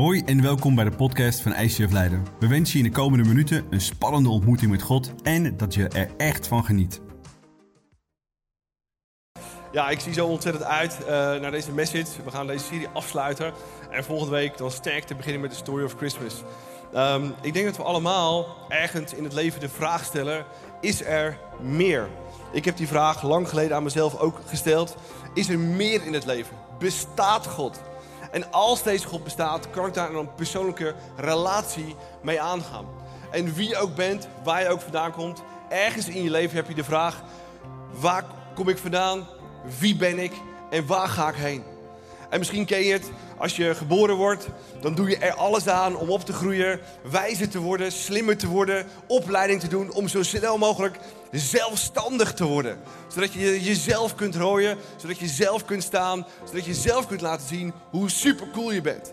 Hoi en welkom bij de podcast van ICF Leiden. We wensen je in de komende minuten een spannende ontmoeting met God en dat je er echt van geniet. Ja, ik zie zo ontzettend uit uh, naar deze message. We gaan deze serie afsluiten. En volgende week dan sterk te beginnen met de Story of Christmas. Um, ik denk dat we allemaal ergens in het leven de vraag stellen: is er meer? Ik heb die vraag lang geleden aan mezelf ook gesteld. Is er meer in het leven? Bestaat God? En als deze God bestaat, kan ik daar een persoonlijke relatie mee aangaan. En wie je ook bent, waar je ook vandaan komt, ergens in je leven heb je de vraag: waar kom ik vandaan? Wie ben ik? En waar ga ik heen? En misschien ken je het, als je geboren wordt, dan doe je er alles aan om op te groeien, wijzer te worden, slimmer te worden, opleiding te doen, om zo snel mogelijk zelfstandig te worden. Zodat je jezelf kunt rooien, zodat je zelf kunt staan, zodat je zelf kunt laten zien hoe supercool je bent.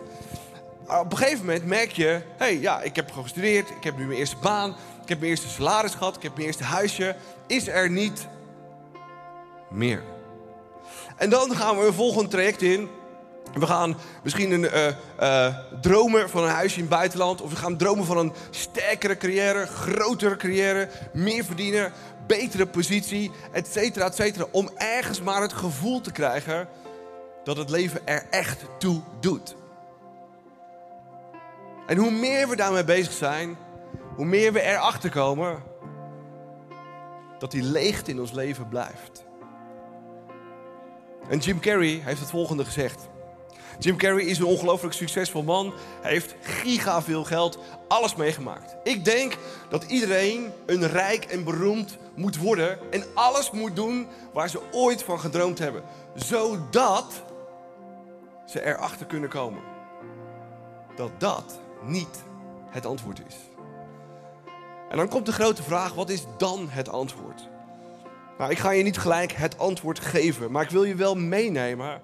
Op een gegeven moment merk je, hé hey, ja, ik heb gestudeerd, ik heb nu mijn eerste baan, ik heb mijn eerste salaris gehad, ik heb mijn eerste huisje. Is er niet meer? En dan gaan we een volgend traject in we gaan misschien een, uh, uh, dromen van een huisje in het buitenland. Of we gaan dromen van een sterkere carrière, grotere carrière, meer verdienen, betere positie, et cetera, et cetera. Om ergens maar het gevoel te krijgen dat het leven er echt toe doet. En hoe meer we daarmee bezig zijn, hoe meer we erachter komen dat die leegte in ons leven blijft. En Jim Carrey heeft het volgende gezegd. Jim Carrey is een ongelooflijk succesvol man. Hij heeft giga veel geld, alles meegemaakt. Ik denk dat iedereen een rijk en beroemd moet worden en alles moet doen waar ze ooit van gedroomd hebben. Zodat ze erachter kunnen komen dat dat niet het antwoord is. En dan komt de grote vraag, wat is dan het antwoord? Nou, ik ga je niet gelijk het antwoord geven, maar ik wil je wel meenemen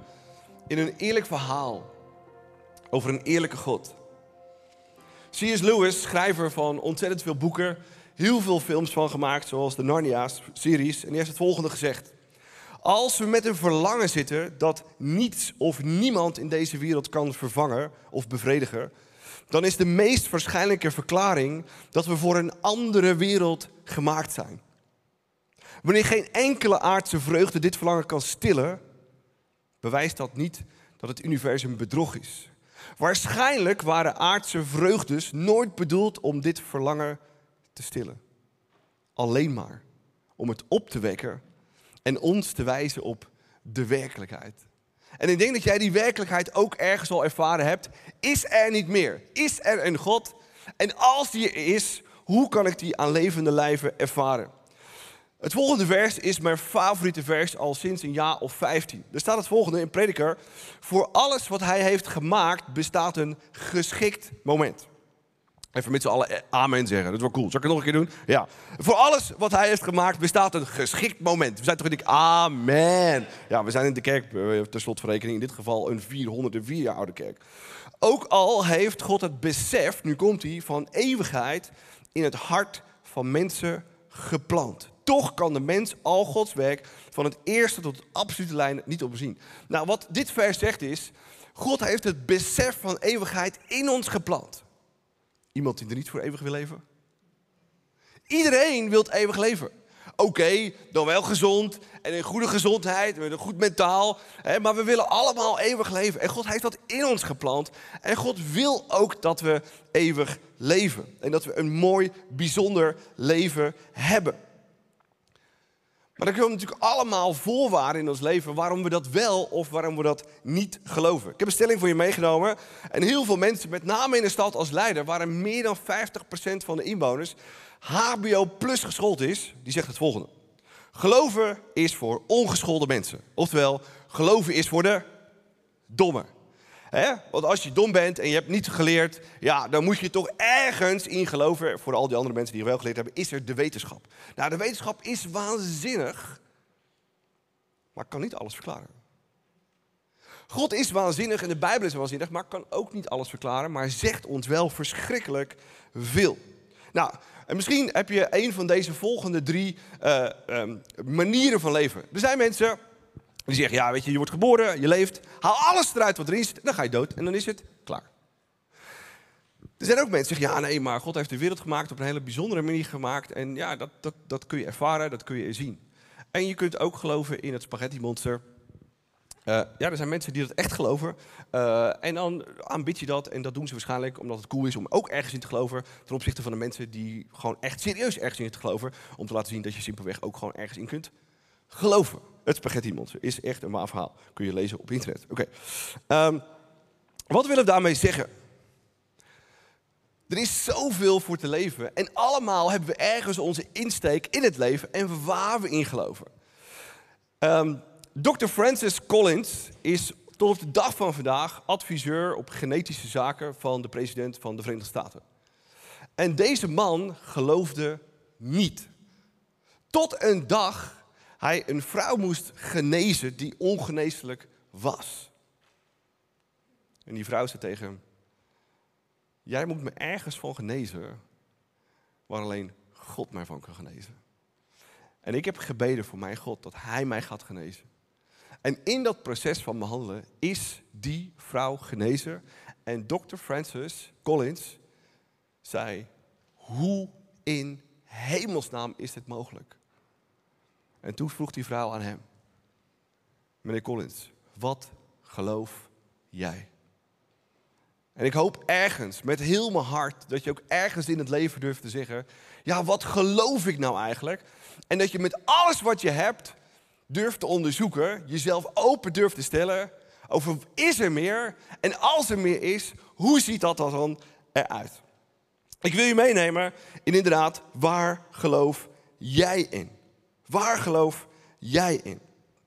in een eerlijk verhaal over een eerlijke God. C.S. Lewis, schrijver van ontzettend veel boeken, heel veel films van gemaakt, zoals de Narnia-series. En die heeft het volgende gezegd. Als we met een verlangen zitten dat niets of niemand in deze wereld kan vervangen of bevredigen, dan is de meest waarschijnlijke verklaring dat we voor een andere wereld gemaakt zijn. Wanneer geen enkele aardse vreugde dit verlangen kan stillen, bewijst dat niet dat het universum bedrog is. Waarschijnlijk waren aardse vreugdes nooit bedoeld om dit verlangen te stillen. Alleen maar om het op te wekken en ons te wijzen op de werkelijkheid. En ik denk dat jij die werkelijkheid ook ergens al ervaren hebt. Is er niet meer? Is er een God? En als die er is, hoe kan ik die aan levende lijven ervaren? Het volgende vers is mijn favoriete vers al sinds een jaar of 15. Er staat het volgende in Prediker. Voor alles wat hij heeft gemaakt bestaat een geschikt moment. Even met z'n allen eh, amen zeggen. Dat is wel cool. Zal ik het nog een keer doen? Ja. Voor alles wat hij heeft gemaakt bestaat een geschikt moment. We zijn toch in de amen. Ja, we zijn in de kerk, eh, ter slotverrekening, in dit geval een 404 jaar oude kerk. Ook al heeft God het besef, nu komt hij, van eeuwigheid in het hart van mensen geplant. Toch kan de mens al Gods werk van het eerste tot het absolute lijn niet opzien. Nou, wat dit vers zegt is, God heeft het besef van eeuwigheid in ons geplant. Iemand die er niet voor eeuwig wil leven? Iedereen wil eeuwig leven. Oké, dan wel gezond en in goede gezondheid, met een goed mentaal. Hè, maar we willen allemaal eeuwig leven. En God heeft dat in ons geplant. En God wil ook dat we eeuwig leven. En dat we een mooi, bijzonder leven hebben. Maar er komen natuurlijk allemaal voorwaarden in ons leven waarom we dat wel of waarom we dat niet geloven. Ik heb een stelling voor je meegenomen. En heel veel mensen, met name in de stad als leider, waar meer dan 50% van de inwoners HBO plus geschoold is, die zegt het volgende. Geloven is voor ongeschoolde mensen. Oftewel, geloven is voor de domme. Want als je dom bent en je hebt niet geleerd, ja, dan moet je toch ergens in geloven. Voor al die andere mensen die wel geleerd hebben, is er de wetenschap. Nou, de wetenschap is waanzinnig, maar kan niet alles verklaren. God is waanzinnig en de Bijbel is waanzinnig, maar kan ook niet alles verklaren, maar zegt ons wel verschrikkelijk veel. Nou, en misschien heb je een van deze volgende drie uh, um, manieren van leven. Er zijn mensen die zeggen, ja weet je, je wordt geboren, je leeft, haal alles eruit wat erin zit, dan ga je dood en dan is het klaar. Er zijn ook mensen die zeggen, ja nee, maar God heeft de wereld gemaakt op een hele bijzondere manier gemaakt. En ja, dat, dat, dat kun je ervaren, dat kun je zien. En je kunt ook geloven in het spaghetti monster. Uh, ja, er zijn mensen die dat echt geloven. Uh, en dan aanbid je dat. En dat doen ze waarschijnlijk omdat het cool is om ook ergens in te geloven. Ten opzichte van de mensen die gewoon echt serieus ergens in te geloven. Om te laten zien dat je simpelweg ook gewoon ergens in kunt geloven. Het spaghetti monster is echt een waar verhaal. Kun je lezen op internet. Oké. Um, wat willen we daarmee zeggen? Er is zoveel voor te leven. En allemaal hebben we ergens onze insteek in het leven en waar we in geloven. Um, Dr. Francis Collins is tot op de dag van vandaag adviseur op genetische zaken van de president van de Verenigde Staten. En deze man geloofde niet. Tot een dag hij een vrouw moest genezen die ongeneeslijk was. En die vrouw zei tegen hem: Jij moet me ergens van genezen waar alleen God mij van kan genezen. En ik heb gebeden voor mijn God dat Hij mij gaat genezen. En in dat proces van behandelen is die vrouw genezen. En Dr. Francis Collins zei: Hoe in hemelsnaam is dit mogelijk? En toen vroeg die vrouw aan hem: Meneer Collins, wat geloof jij? En ik hoop ergens, met heel mijn hart, dat je ook ergens in het leven durft te zeggen: Ja, wat geloof ik nou eigenlijk? En dat je met alles wat je hebt durft te onderzoeken, jezelf open durft te stellen over is er meer? En als er meer is, hoe ziet dat dan eruit? Ik wil je meenemen in inderdaad, waar geloof jij in? Waar geloof jij in?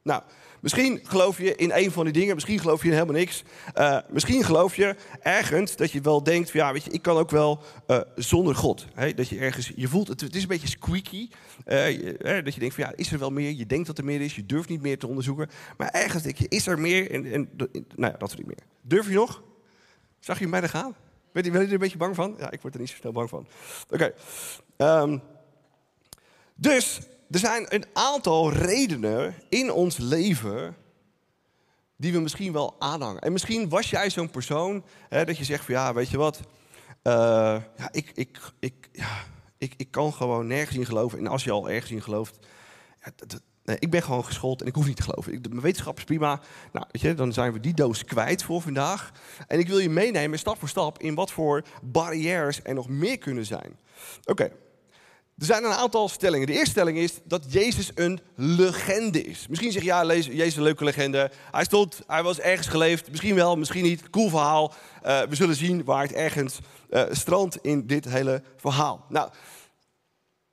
Nou, Misschien geloof je in een van die dingen, misschien geloof je in helemaal niks. Uh, misschien geloof je ergens dat je wel denkt, van, ja, weet je, ik kan ook wel uh, zonder God. Hè? Dat je ergens, je voelt, het, is een beetje squeaky. Uh, dat je denkt, van, ja, is er wel meer? Je denkt dat er meer is, je durft niet meer te onderzoeken. Maar ergens denk je, is er meer? En, en nou ja, dat niet meer. Durf je nog? Zag je mij er gaan? Ben je, ben je er een beetje bang van? Ja, ik word er niet zo snel bang van. Oké. Um, dus er zijn een aantal redenen in ons leven die we misschien wel aanhangen. En misschien was jij zo'n persoon hè, dat je zegt van ja, weet je wat, uh, ja, ik, ik, ik, ja, ik, ik kan gewoon nergens in geloven. En als je al ergens in gelooft, ja, ik ben gewoon geschoold en ik hoef niet te geloven. Ik, mijn wetenschap is prima. Nou, weet je, dan zijn we die doos kwijt voor vandaag. En ik wil je meenemen stap voor stap in wat voor barrières er nog meer kunnen zijn. Oké, er zijn een aantal stellingen. De eerste stelling is dat Jezus een legende is. Misschien zeg je, ja, Jezus een leuke legende. Hij stond, hij was ergens geleefd. Misschien wel, misschien niet. Cool verhaal. Uh, we zullen zien waar het ergens uh, strandt in dit hele verhaal. Nou,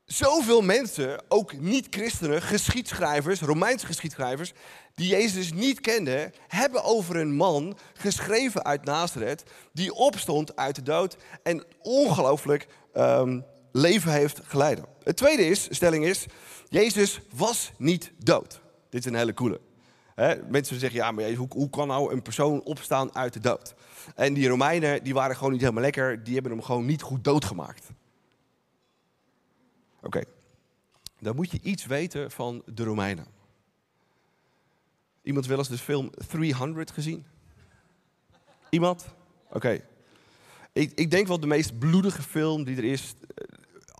zoveel mensen, ook niet-christenen, geschiedschrijvers, Romeinse geschiedschrijvers, die Jezus niet kenden, hebben over een man geschreven uit Nazareth, die opstond uit de dood en ongelooflijk um, leven heeft geleid. Het tweede is, stelling is, Jezus was niet dood. Dit is een hele coole. mensen zeggen, ja, maar hoe, hoe, kan nou een persoon opstaan uit de dood? En die Romeinen, die waren gewoon niet helemaal lekker. Die hebben hem gewoon niet goed doodgemaakt. Oké, dan moet je iets weten van de Romeinen. Iemand wel eens de film 300 gezien? Iemand? Oké. Ik, ik, denk wel de meest bloedige film die er is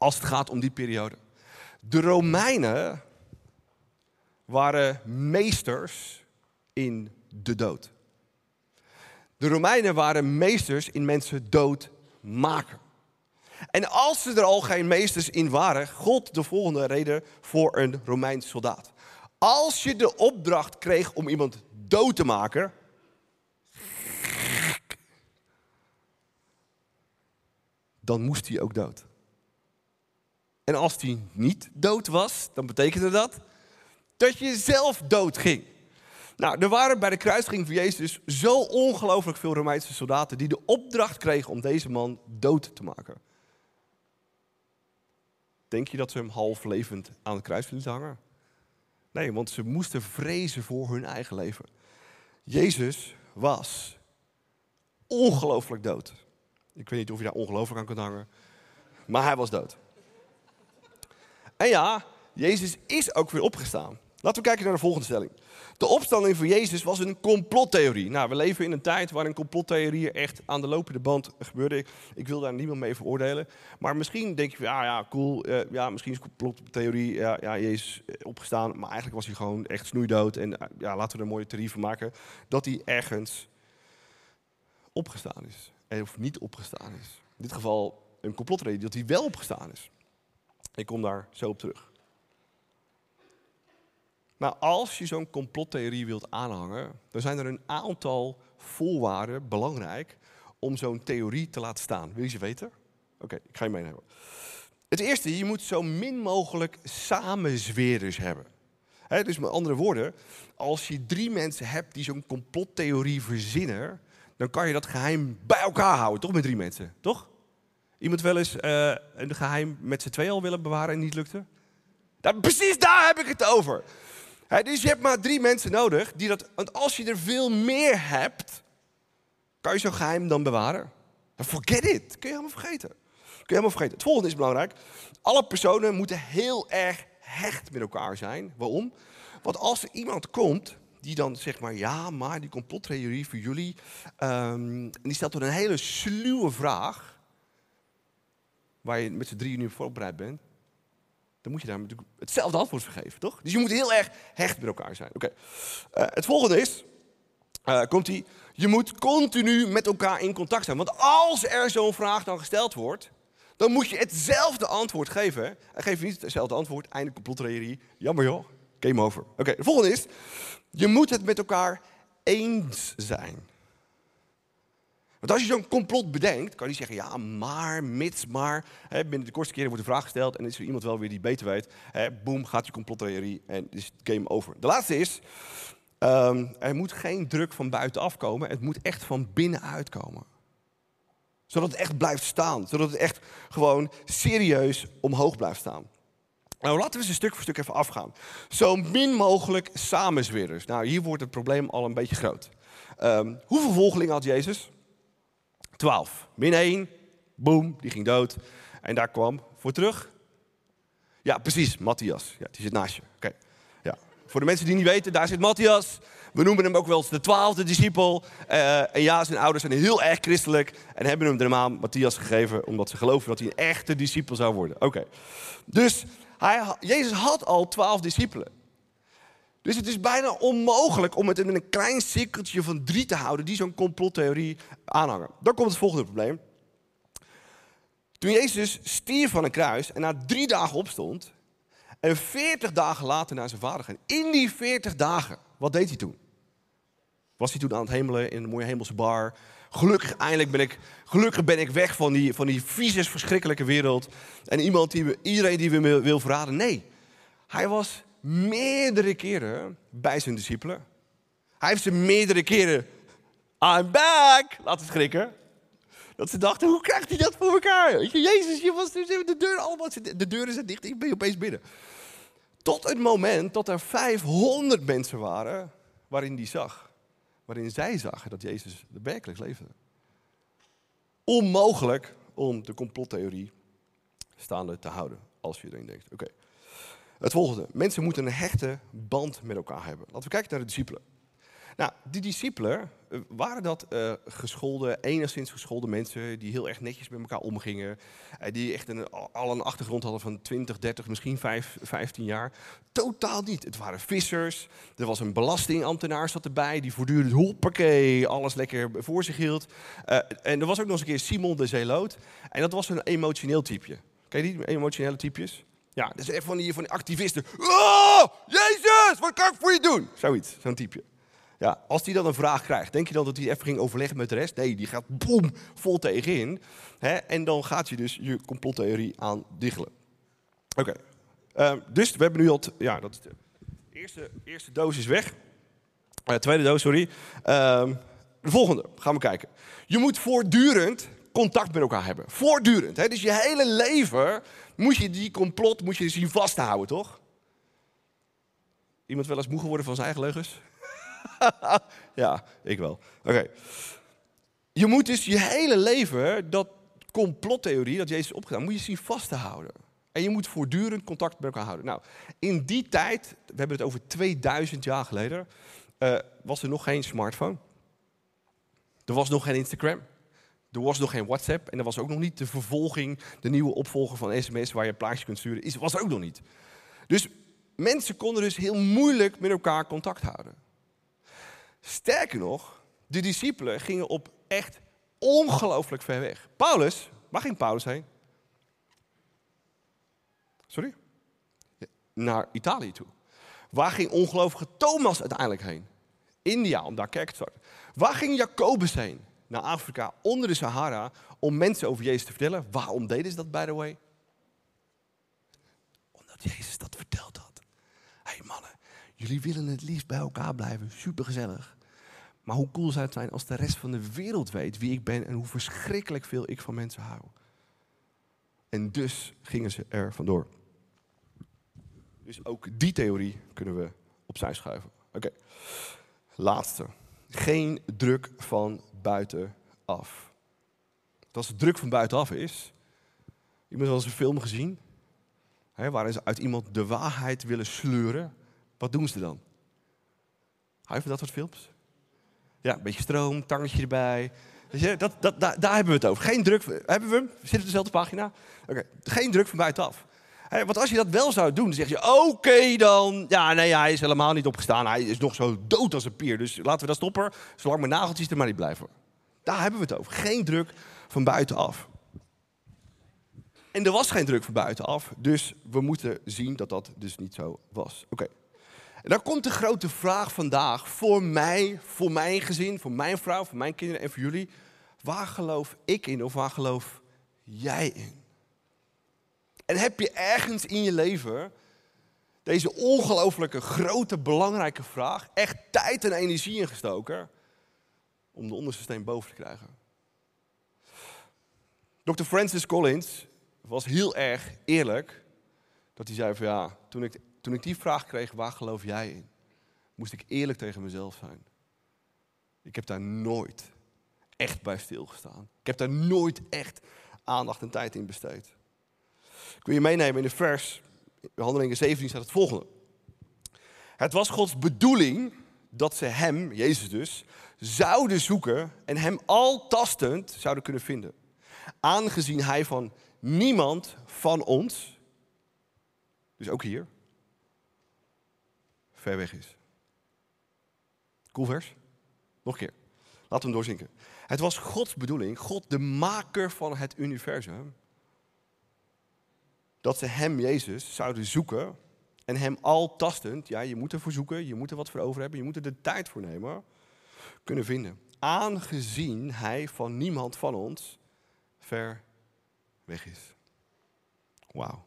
als het gaat om die periode. De Romeinen waren meesters in de dood. De Romeinen waren meesters in mensen dood maken. En als ze er al geen meesters in waren, God de volgende reden voor een Romeins soldaat. Als je de opdracht kreeg om iemand dood te maken, dan moest hij ook dood. En als hij niet dood was, dan betekende dat dat je zelf dood ging. Nou, er waren bij de kruisiging van Jezus zo ongelooflijk veel Romeinse soldaten die de opdracht kregen om deze man dood te maken. Denk je dat ze hem half levend aan het kruis lieten hangen? Nee, want ze moesten vrezen voor hun eigen leven. Jezus was ongelooflijk dood. Ik weet niet of je daar ongelooflijk aan kunt hangen, maar hij was dood. En ja, Jezus is ook weer opgestaan. Laten we kijken naar de volgende stelling. De opstanding van Jezus was een complottheorie. Nou, we leven in een tijd waarin complottheorieën echt aan de lopende band gebeurden. Ik, wil daar niemand mee veroordelen. Maar misschien denk je ja, ja, cool. Uh, ja, misschien is complottheorie, ja, ja, Jezus opgestaan. Maar eigenlijk was hij gewoon echt snoeidood. En uh, ja, laten we er een mooie theorie van maken. Dat hij ergens opgestaan is. Of niet opgestaan is. In dit geval een complottheorie dat hij wel opgestaan is. Ik kom daar zo op terug. Maar als je zo'n complottheorie wilt aanhangen, dan zijn er een aantal voorwaarden belangrijk om zo'n theorie te laten staan. Wil je ze weten? Oké, ik ga je meenemen. Het eerste, je moet zo min mogelijk samenzweerders hebben. dus met andere woorden, als je drie mensen hebt die zo'n complottheorie verzinnen, dan kan je dat geheim bij elkaar houden, toch met drie mensen, toch? Iemand wel eens uh, een geheim met z'n twee al willen bewaren en niet lukte? Dat, precies daar heb ik het over dus je hebt maar drie mensen nodig die dat. Want als je er veel meer hebt, kan je zo'n geheim dan bewaren. Forget it. Kun je helemaal vergeten. Kun je helemaal vergeten. Het volgende is belangrijk. Alle personen moeten heel erg hecht met elkaar zijn. Waarom? Want als er iemand komt die dan zegt maar ja, maar die complottheorie voor jullie. Um, en die stelt dan een hele sluwe vraag. Waar je met z'n drieën nu voorbereid bent dan moet je daar natuurlijk hetzelfde antwoord voor geven, toch? Dus je moet heel erg hecht met elkaar zijn. Oké. Eh, het volgende is, uh, komt ie, je moet continu met elkaar in contact zijn. Want als er zo'n vraag dan gesteld wordt, dan moet je hetzelfde antwoord geven. En geef je niet hetzelfde antwoord, einde complottheorie. Jammer joh, game over. Oké, de volgende is, je moet het met elkaar eens zijn. Want als je zo'n complot bedenkt, kan je zeggen, ja, maar, mits, maar. Hè, binnen de kortste keren wordt de vraag gesteld en is er iemand wel weer die beter weet. Hè, boom, gaat je complottheorie en is het game over. De laatste is, um, er moet geen druk van buitenaf komen. Het moet echt van binnenuit komen. Zodat het echt blijft staan. Zodat het echt gewoon serieus omhoog blijft staan. Nou, laten we een stuk voor stuk even afgaan. Zo min mogelijk samenzweerders. Nou, hier wordt het probleem al een beetje groot. Um, hoeveel volgelingen had Jezus? 12. Min 1, boom, die ging dood. En daar kwam voor terug. Ja, precies, Matthias. Ja, die zit naast je. Oké. Ja. Voor de mensen die niet weten, daar zit Matthias. We noemen hem ook wel eens de twaalfde discipel. Uh, en ja, zijn ouders zijn heel erg christelijk en hebben hem de naam Matthias gegeven, omdat ze geloven dat hij een echte discipel zou worden. Oké. Dus hij, Jezus had al twaalf discipelen. Dus het is bijna onmogelijk om het in een klein cirkeltje van drie te houden die zo'n complottheorie aanhangen. Dan komt het volgende probleem. Toen Jezus stierf van een kruis en na drie dagen opstond en veertig dagen later naar zijn vader ging. In die veertig dagen, wat deed hij toen? Was hij toen aan het hemelen in een mooie hemelse bar? Gelukkig, eindelijk ben ik, gelukkig ben ik weg van die, van die vieze, verschrikkelijke wereld. En iemand die, iedereen die we wil verraden. Nee, hij was meerdere keren bij zijn discipelen. Hij heeft ze meerdere keren, I'm back, laten schrikken. Dat ze dachten, hoe krijgt hij dat voor elkaar? Jezus, je was de deur allemaal, de deuren zijn dicht, ik ben opeens binnen. Tot het moment dat er 500 mensen waren waarin die zag. Waarin zij zagen dat Jezus werkelijk leefde. Onmogelijk om de complottheorie staande te houden, als je erin denkt. Oké. Het volgende. Mensen moeten een hechte band met elkaar hebben. Laten we kijken naar de discipelen. Nou, die discipelen, eh, waren dat uh, geschoolde, enigszins geschoolde mensen die heel erg netjes met elkaar omgingen. Uh, die echt een, al een achtergrond hadden van 20, 30, misschien 5, 15 jaar. Totaal niet. Het waren vissers. Er was een belastingambtenaar zat erbij die voortdurend hoppakee alles lekker voor zich hield. En er was ook nog eens een keer Simon de Zeeloot. En dat was een emotioneel typeje. Ken je die emotionele typjes? Ja, dat is echt van die, van die activisten. Oh, Jezus, wat kan ik voor je doen? Zoiets, zo'n type. Ja, als die dan een vraag krijgt, denk je dan dat hij even ging overleggen met de rest? Nee, die gaat boem, vol tegenin. Hè, en dan gaat je dus je complottheorie aan diggelen. Oké, ehm, dus we hebben nu al... Ja, dat is de eerste, eerste doos is weg. Uh, tweede doos, sorry. Ehm, de volgende, gaan we kijken. Je moet voortdurend contact met elkaar hebben. Voortdurend. Hè? Dus je hele leven moet je die complot moet je zien vasthouden, toch? Iemand wel eens moe geworden van zijn eigen leugens? ja, ik wel. Oké. Je moet dus je hele leven dat complottheorie dat Jezus opgedaan, moet je zien vast te houden. En je moet voortdurend contact met elkaar houden. Nou, in die tijd, we hebben het over 2000 jaar geleden, uh, was er nog geen smartphone. Er was nog geen Instagram. Er was nog geen WhatsApp. En er was ook nog niet de vervolging, de nieuwe opvolger van sms waar je een plaatje kunt sturen. Is, was er ook nog niet. Dus mensen konden dus heel moeilijk met elkaar contact houden. Sterker nog, de discipelen gingen op echt ongelooflijk ver weg. Paulus, waar ging Paulus heen? Sorry? Naar Italië toe. Waar ging ongelovige Thomas uiteindelijk heen? India, om daar kerk te starten. Waar ging Jacobus heen? Naar Afrika, onder de Sahara, om mensen over Jezus te vertellen. Waarom deden ze dat, by the way? Omdat Jezus dat verteld had. Hé hey mannen, jullie willen het liefst bij elkaar blijven, supergezellig. Maar hoe cool zou het zijn als de rest van de wereld weet wie ik ben en hoe verschrikkelijk veel ik van mensen hou. En dus gingen ze er vandoor. Dus ook die theorie kunnen we opzij schuiven. Oké, laatste. Geen druk van buitenaf. Als het druk van buitenaf is, iemand wel eens een film gezien, hè, waarin ze uit iemand de waarheid willen sleuren, wat doen ze dan? Hou je dat soort films? Ja, een beetje stroom, tangetje erbij. Dat, dat, daar, daar, hebben we het over. Geen druk. Hebben we hem? Zit op dezelfde pagina? Oké, geen druk van buitenaf. Want als je dat wel zou doen, zeg je: Oké dan. Ja, nee, hij is helemaal niet opgestaan. Hij is nog zo dood als een pier. Dus laten we dat stoppen. Zolang mijn nageltjes er maar niet blijven. Daar hebben we het over. Geen druk van buitenaf. En er was geen druk van buitenaf. Dus we moeten zien dat dat dus niet zo was. Oké. En dan komt de grote vraag vandaag voor mij, voor mijn gezin, voor mijn vrouw, voor mijn kinderen en voor jullie. Waar geloof ik in of waar geloof jij in? En heb je ergens in je leven deze ongelooflijke grote belangrijke vraag echt tijd en energie ingestoken om de onderste steen boven te krijgen? Dr. Francis Collins was heel erg eerlijk dat hij zei van ja, toen ik toen ik die vraag kreeg, waar geloof jij in? Moest ik eerlijk tegen mezelf zijn. Ik heb daar nooit echt bij stilgestaan. Ik heb daar nooit echt aandacht en tijd in besteed. Ik wil je meenemen in de vers, in Handelingen 17 staat het volgende. Het was Gods bedoeling dat ze hem, Jezus dus, zouden zoeken en hem al tastend zouden kunnen vinden. Aangezien hij van niemand van ons, dus ook hier, ver weg is. Cool vers? Nog een keer. Laten we hem doorzinken. Het was Gods bedoeling, God de maker van het universum, dat ze hem, Jezus, zouden zoeken en hem al tastend, ja, je moet ervoor zoeken, je moet er wat voor over hebben, je moet er de tijd voor nemen, kunnen vinden. Aangezien hij van niemand van ons ver weg is. Wauw.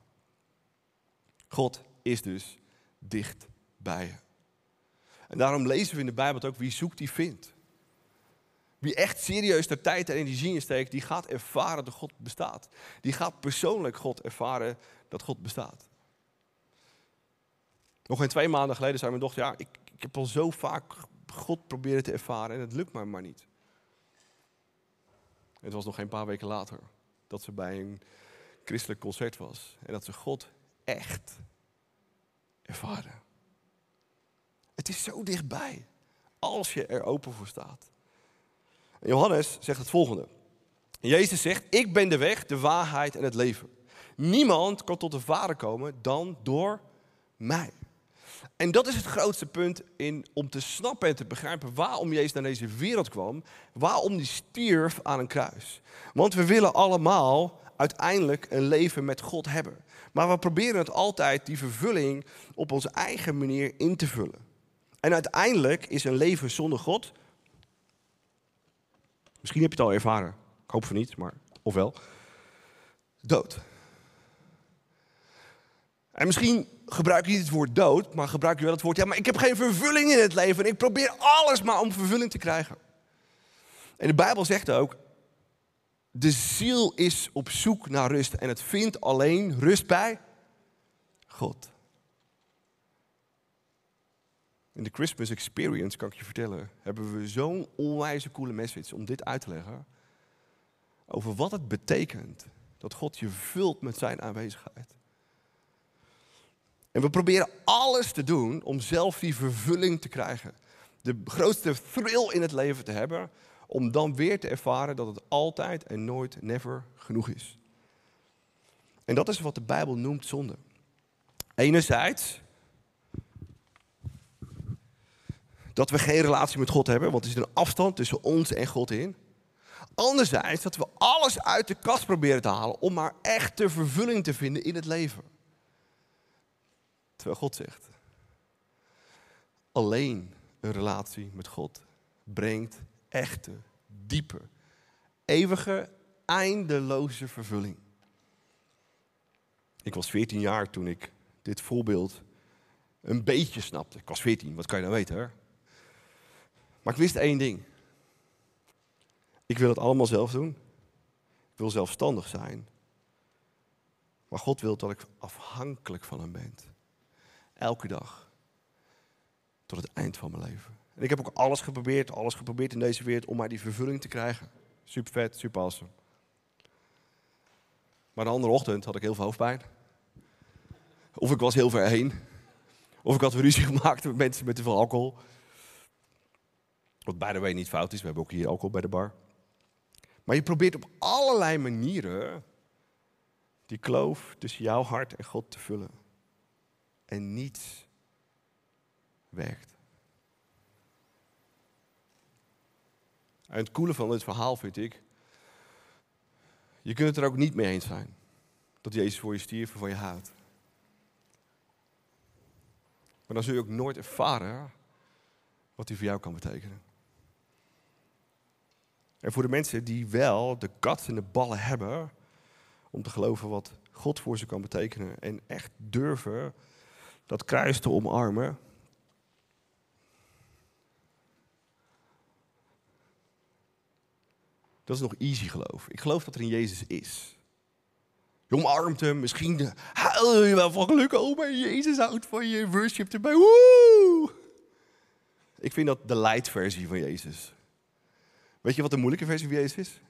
God is dus dicht bij je. En daarom lezen we in de Bijbel ook, wie zoekt, die vindt. Wie echt serieus de tijd en energie in steekt, die gaat ervaren dat God bestaat. Die gaat persoonlijk God ervaren dat God bestaat. Nog geen twee maanden geleden zei mijn dochter, ja, ik, ik heb al zo vaak God proberen te ervaren en het lukt me maar niet. Het was nog geen paar weken later dat ze bij een christelijk concert was en dat ze God echt ervaren. Het is zo dichtbij. Als je er open voor staat. Johannes zegt het volgende. Jezus zegt, ik ben de weg, de waarheid en het leven. Niemand kan tot de Vader komen dan door mij. En dat is het grootste punt in, om te snappen en te begrijpen waarom Jezus naar deze wereld kwam. Waarom hij stierf aan een kruis. Want we willen allemaal uiteindelijk een leven met God hebben. Maar we proberen het altijd, die vervulling, op onze eigen manier in te vullen. En uiteindelijk is een leven zonder God. Misschien heb je het al ervaren. Ik hoop van niet, maar ofwel. Dood. En misschien gebruik je niet het woord dood, maar gebruik je wel het woord. Ja, maar ik heb geen vervulling in het leven. En ik probeer alles maar om vervulling te krijgen. En de Bijbel zegt ook. De ziel is op zoek naar rust en het vindt alleen rust bij God. In de Christmas Experience, kan ik je vertellen, hebben we zo'n onwijze coole message om dit uit te leggen. Over wat het betekent dat God je vult met zijn aanwezigheid. En we proberen alles te doen om zelf die vervulling te krijgen. De grootste thrill in het leven te hebben, om dan weer te ervaren dat het altijd en nooit, never genoeg is. En dat is wat de Bijbel noemt zonde. Enerzijds dat we geen relatie met God hebben, want er zit een afstand tussen ons en God in. Anderzijds dat we alles uit de kast proberen te halen om maar echte vervulling te vinden in het leven. Terwijl God zegt, alleen een relatie met God brengt echte, diepe, eeuwige, eindeloze vervulling. Ik was 14 jaar toen ik dit voorbeeld een beetje snapte. Ik was 14, wat kan je nou weten hè? Maar ik wist één ding. Ik wil het allemaal zelf doen. Ik wil zelfstandig zijn. Maar God wil dat ik afhankelijk van Hem ben. Elke dag. Tot het eind van mijn leven. En ik heb ook alles geprobeerd, alles geprobeerd in deze wereld om maar die vervulling te krijgen. Super vet, super awesome. Maar de andere ochtend had ik heel veel hoofdpijn. Of ik was heel ver heen. Of ik had ruzie gemaakt met mensen met te veel alcohol. Wat bij de way niet fout is, we hebben ook hier alcohol bij de bar. Maar je probeert op allerlei manieren die kloof tussen jouw hart en God te vullen. En niets werkt. En het coole van dit verhaal vind ik, je kunt het er ook niet mee eens zijn dat Jezus voor je stierf en van je houdt. Maar dan zul je ook nooit ervaren wat hij voor jou kan betekenen. En voor de mensen die wel de kat en de ballen hebben om te geloven wat God voor ze kan betekenen en echt durven dat kruis te omarmen. Dat is nog easy geloof. Ik geloof dat er een Jezus is. Je omarmt hem, misschien huil je wel van geluk. Oh, Jezus houdt van je, worship erbij. Woe! Ik vind dat de light versie van Jezus. Weet je wat de moeilijke versie van Jezus is?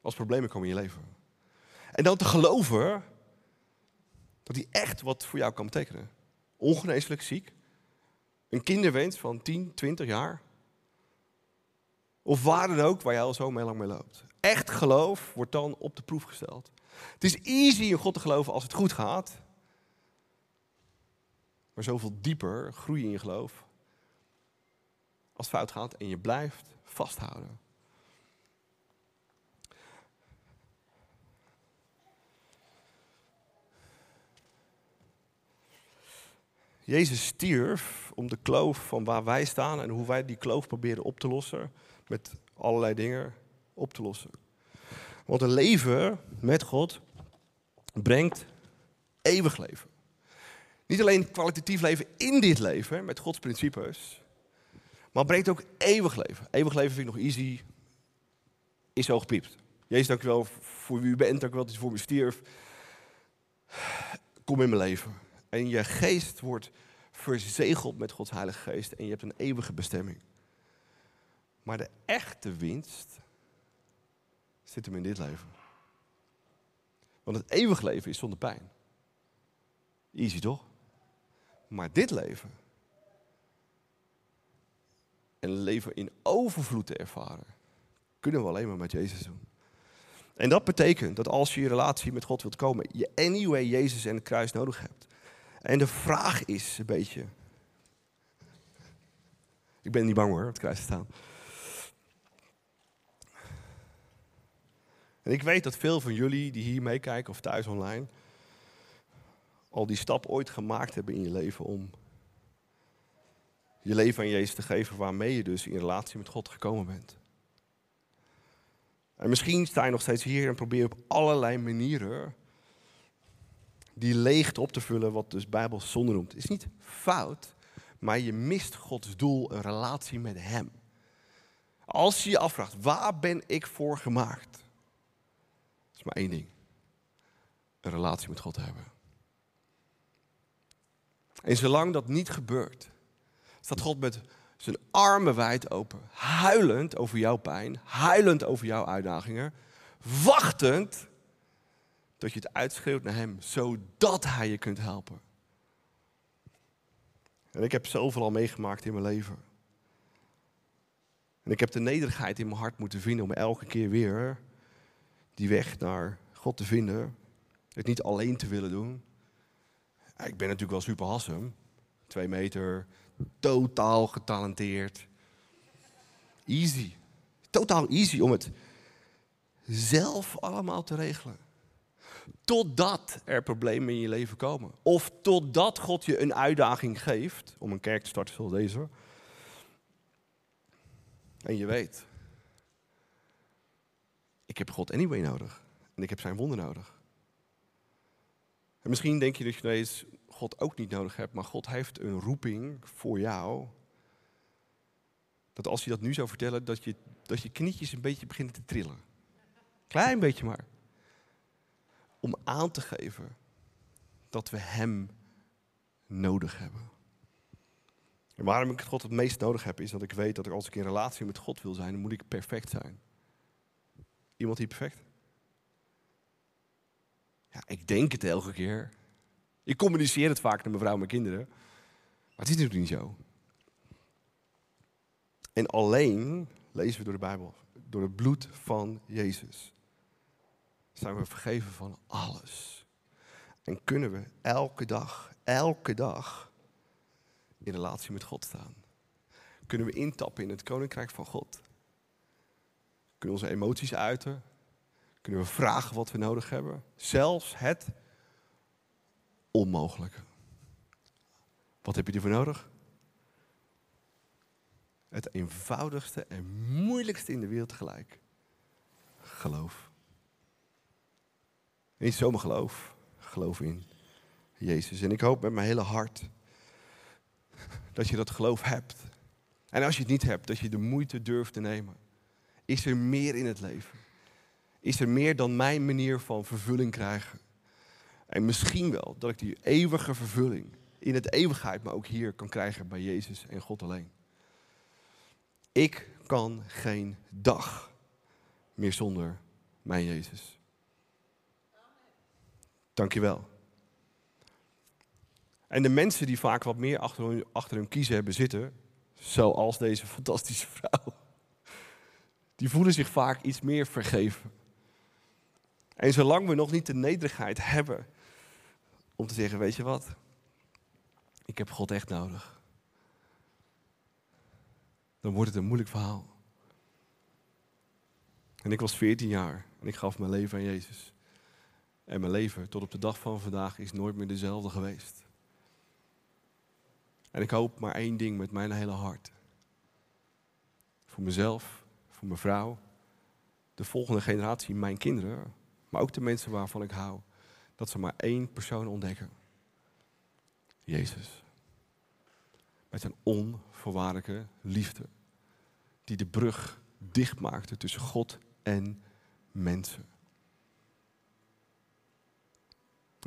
Als problemen komen in je leven. En dan te geloven dat hij echt wat voor jou kan betekenen. Ongeneeslijk ziek. Een kinderwens van 10, 20 jaar. Of waar dan ook, waar jij al zo mee lang mee loopt. Echt geloof wordt dan op de proef gesteld. Het is easy in God te geloven als het goed gaat. Maar zoveel dieper groei in je geloof als fout gaat en je blijft vasthouden. Jezus stierf om de kloof van waar wij staan en hoe wij die kloof proberen op te lossen, met allerlei dingen op te lossen. Want een leven met God brengt eeuwig leven. Niet alleen kwalitatief leven in dit leven, met Gods principes, maar brengt ook eeuwig leven. Eeuwig leven vind ik nog easy. Is zo gepiept. Jezus, dank u wel voor wie u bent. Dank u wel dat u voor me stierf. Kom in mijn leven. En je geest wordt verzegeld met Gods Heilige Geest. En je hebt een eeuwige bestemming. Maar de echte winst zit hem in dit leven. Want het eeuwig leven is zonder pijn. Easy toch? Maar dit leven en leven in overvloed te ervaren, kunnen we alleen maar met Jezus doen. En dat betekent dat als je je relatie met God wilt komen, je anyway Jezus en het kruis nodig hebt. En de vraag is een beetje. Ik ben niet bang hoor, het kruis te staan. En ik weet dat veel van jullie die hier meekijken of thuis online, al die stap ooit gemaakt hebben in je leven om je leven aan Jezus te geven, waarmee je dus in relatie met God gekomen bent. En misschien sta je nog steeds hier en probeer op allerlei manieren die leegte op te vullen, wat dus Bijbel zonde noemt. Het is niet fout, maar je mist Gods doel, een relatie met Hem. Als je je afvraagt, waar ben ik voor gemaakt? Dat is maar één ding. Een relatie met God hebben. En zolang dat niet gebeurt, staat God met zijn armen wijd open, huilend over jouw pijn, huilend over jouw uitdagingen, wachtend dat je het uitschreeuwt naar Hem, zodat Hij je kunt helpen. En ik heb zoveel al meegemaakt in mijn leven. En ik heb de nederigheid in mijn hart moeten vinden om elke keer weer die weg naar God te vinden. Het niet alleen te willen doen. Ik ben natuurlijk wel super hassem. Twee meter, totaal getalenteerd. Easy. Totaal easy om het zelf allemaal te regelen. Totdat er problemen in je leven komen. Of totdat God je een uitdaging geeft om een kerk te starten zoals deze. En je weet, ik heb God anyway nodig. En ik heb zijn wonder nodig. En misschien denk je dat je deze God ook niet nodig hebt, maar God heeft een roeping voor jou. Dat als je dat nu zou vertellen, dat je, dat je knietjes een beetje beginnen te trillen. Klein beetje maar. Om aan te geven dat we Hem nodig hebben. En waarom ik God het meest nodig heb, is dat ik weet dat als ik in relatie met God wil zijn, dan moet ik perfect zijn. Iemand die perfect? Ja, ik denk het elke keer. Ik communiceer het vaak naar mijn vrouw en mijn kinderen. Maar het is natuurlijk niet zo. En alleen lezen we door de Bijbel, door het bloed van Jezus, zijn we vergeven van alles. En kunnen we elke dag, elke dag in relatie met God staan. Kunnen we intappen in het koninkrijk van God. Kunnen onze emoties uiten. Kunnen we vragen wat we nodig hebben. Zelfs het onmogelijke. Wat heb je ervoor nodig? Het eenvoudigste en moeilijkste in de wereld tegelijk. Geloof. Niet zomaar geloof. Geloof in Jezus. En ik hoop met mijn hele hart dat je dat geloof hebt. En als je het niet hebt, dat je de moeite durft te nemen. Is er meer in het leven? Is er meer dan mijn manier van vervulling krijgen? En misschien wel dat ik die eeuwige vervulling in het eeuwigheid, maar ook hier kan krijgen bij Jezus en God alleen. Ik kan geen dag meer zonder mijn Jezus. Dankjewel. En de mensen die vaak wat meer achter hun, achter hun kiezen hebben zitten, zoals deze fantastische vrouw, die voelen zich vaak iets meer vergeven. En zolang we nog niet de nederigheid hebben om te zeggen, weet je wat, ik heb God echt nodig, dan wordt het een moeilijk verhaal. En ik was 14 jaar en ik gaf mijn leven aan Jezus. En mijn leven tot op de dag van vandaag is nooit meer dezelfde geweest. En ik hoop maar één ding met mijn hele hart. Voor mezelf, voor mijn vrouw, de volgende generatie, mijn kinderen, maar ook de mensen waarvan ik hou. Dat ze maar één persoon ontdekken. Jezus. Met zijn onvoorwaardelijke liefde. Die de brug dichtmaakte tussen God en mensen.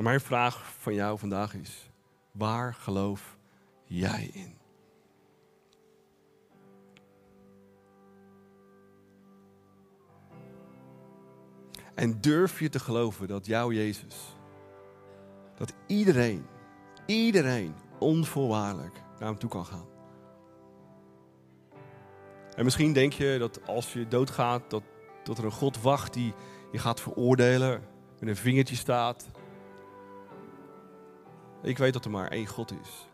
Mijn vraag van jou vandaag is: waar geloof jij in? En durf je te geloven dat jouw Jezus, dat iedereen, iedereen onvoorwaardelijk naar hem toe kan gaan? En misschien denk je dat als je doodgaat, dat, dat er een God wacht die je gaat veroordelen, met een vingertje staat. Ik weet dat er maar één God is.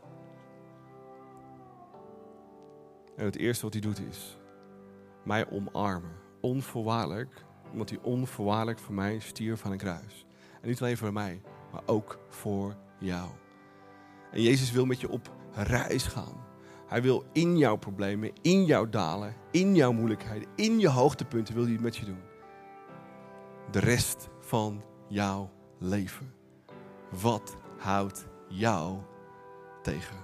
En het eerste wat hij doet is mij omarmen. Onvoorwaardelijk, omdat hij onvoorwaardelijk voor mij stierf aan een kruis. En niet alleen voor mij, maar ook voor jou. En Jezus wil met je op reis gaan. Hij wil in jouw problemen, in jouw dalen, in jouw moeilijkheden, in je hoogtepunten wil hij het met je doen. De rest van jouw leven. Wat houdt jou tegen?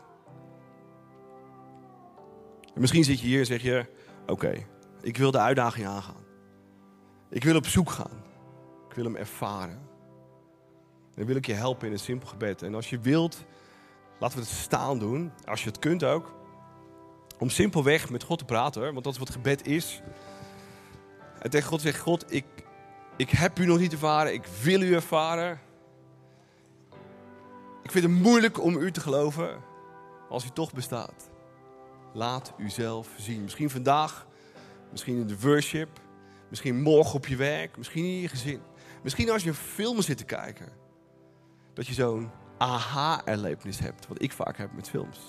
misschien zit je hier en zeg je: Oké, ik wil de uitdaging aangaan. Ik wil op zoek gaan. Ik wil hem ervaren. Dan wil ik je helpen in een simpel gebed. En als je wilt, laten we het staan doen. Als je het kunt ook. Om simpelweg met God te praten, want dat is wat gebed is. En tegen God zegt: God, ik, Ik heb u nog niet ervaren, ik wil u ervaren. Ik vind het moeilijk om u te geloven als u toch bestaat. Laat uzelf zien. Misschien vandaag, misschien in de worship, misschien morgen op je werk, misschien in je gezin. Misschien als je een film zit te kijken. Dat je zo'n aha-erlevenis hebt, wat ik vaak heb met films.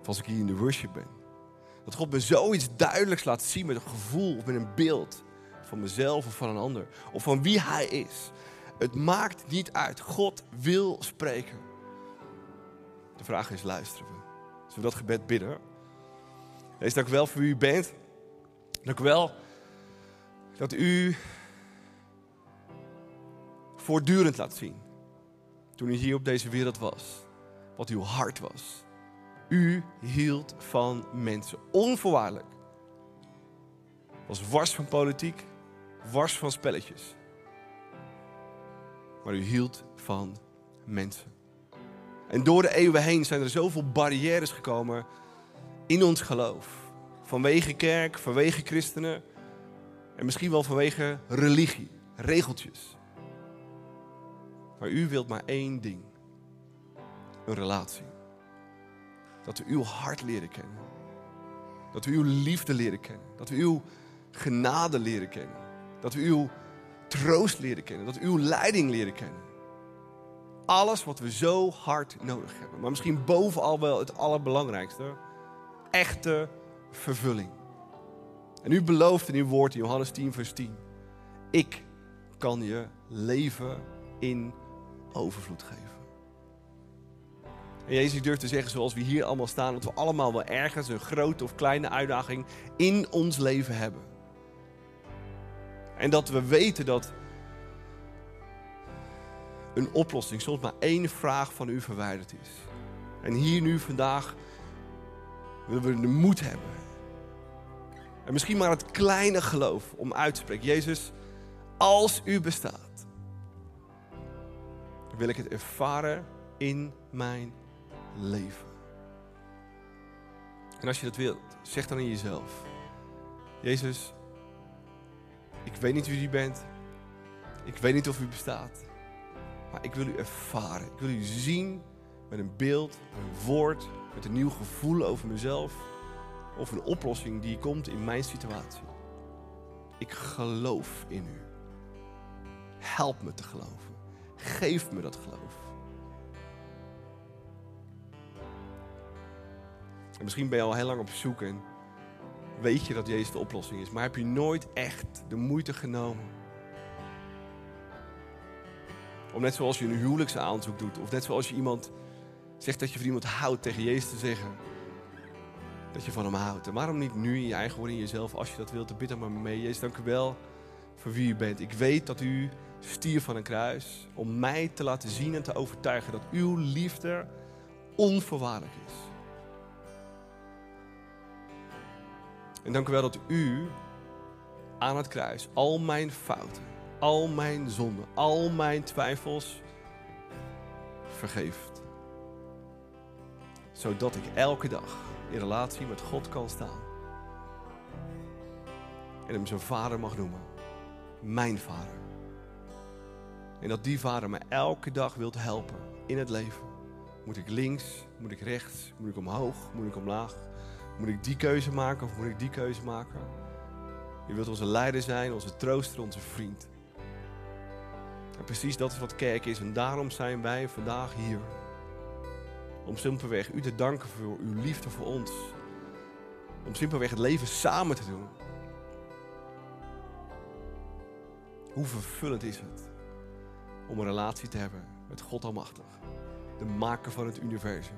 Of als ik hier in de worship ben. Dat God me zoiets duidelijks laat zien met een gevoel of met een beeld van mezelf of van een ander. Of van wie Hij is. Het maakt niet uit. God wil spreken. De vraag is, luisteren we? Zullen we dat gebed bidden? Wees dank wel voor wie u bent. Dank wel dat u voortdurend laat zien. Toen u hier op deze wereld was. Wat uw hart was. U hield van mensen. Onvoorwaardelijk. Was wars van politiek. Wars van spelletjes. Maar u hield van mensen. En door de eeuwen heen zijn er zoveel barrières gekomen in ons geloof. Vanwege kerk, vanwege christenen en misschien wel vanwege religie, regeltjes. Maar u wilt maar één ding: een relatie. Dat we uw hart leren kennen. Dat we uw liefde leren kennen. Dat we uw genade leren kennen. Dat we uw troost leren kennen. Dat we uw leiding leren kennen. Alles wat we zo hard nodig hebben. Maar misschien bovenal wel het allerbelangrijkste. Echte vervulling. En u belooft in uw woord in Johannes 10, vers 10. Ik kan je leven in overvloed geven. En Jezus durft te zeggen, zoals we hier allemaal staan, dat we allemaal wel ergens een grote of kleine uitdaging in ons leven hebben. En dat we weten dat een oplossing soms maar één vraag van u verwijderd is. En hier nu vandaag willen we de moed hebben. En misschien maar het kleine geloof om uit te spreken. Jezus, als u bestaat, wil ik het ervaren in mijn leven. En als je dat wilt, zeg dan in jezelf. Jezus, ik weet niet wie u bent. Ik weet niet of u bestaat. Maar ik wil u ervaren. Ik wil u zien met een beeld, een woord, met een nieuw gevoel over mezelf. Of een oplossing die komt in mijn situatie. Ik geloof in u. Help me te geloven. Geef me dat geloof. En misschien ben je al heel lang op zoek en weet je dat Jezus de oplossing is. Maar heb je nooit echt de moeite genomen om net zoals je een huwelijksaanzoek doet, of net zoals je iemand zegt dat je van iemand houdt, tegen Jezus te zeggen dat je van hem houdt. En waarom niet nu in je eigen woorden in jezelf, als je dat wilt, te bidden maar mee. Jezus, dank u wel voor wie u bent. Ik weet dat u stier van een kruis om mij te laten zien en te overtuigen dat uw liefde onvoorwaardelijk is. En dank u wel dat u aan het kruis al mijn fouten, al mijn zonden, al mijn twijfels vergeeft. Zodat ik elke dag in relatie met God kan staan. En hem zijn vader mag noemen. Mijn vader. En dat die vader me elke dag wilt helpen in het leven. Moet ik links? Moet ik rechts? Moet ik omhoog? Moet ik omlaag? Moet ik die keuze maken of moet ik die keuze maken? Je wilt onze leider zijn, onze trooster, onze vriend. En precies dat is wat kerk is. En daarom zijn wij vandaag hier. Om simpelweg u te danken voor uw liefde voor ons. Om simpelweg het leven samen te doen. Hoe vervullend is het om een relatie te hebben met God Almachtig, de maker van het universum,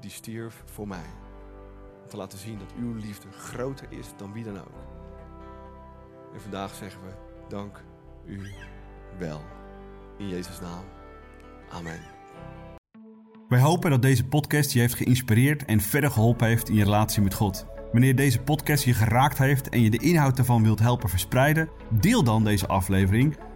die stierf voor mij. Om te laten zien dat uw liefde groter is dan wie dan ook. En vandaag zeggen we dank u wel. In Jezus' naam. Amen. Wij hopen dat deze podcast je heeft geïnspireerd en verder geholpen heeft in je relatie met God. Wanneer deze podcast je geraakt heeft en je de inhoud ervan wilt helpen verspreiden, deel dan deze aflevering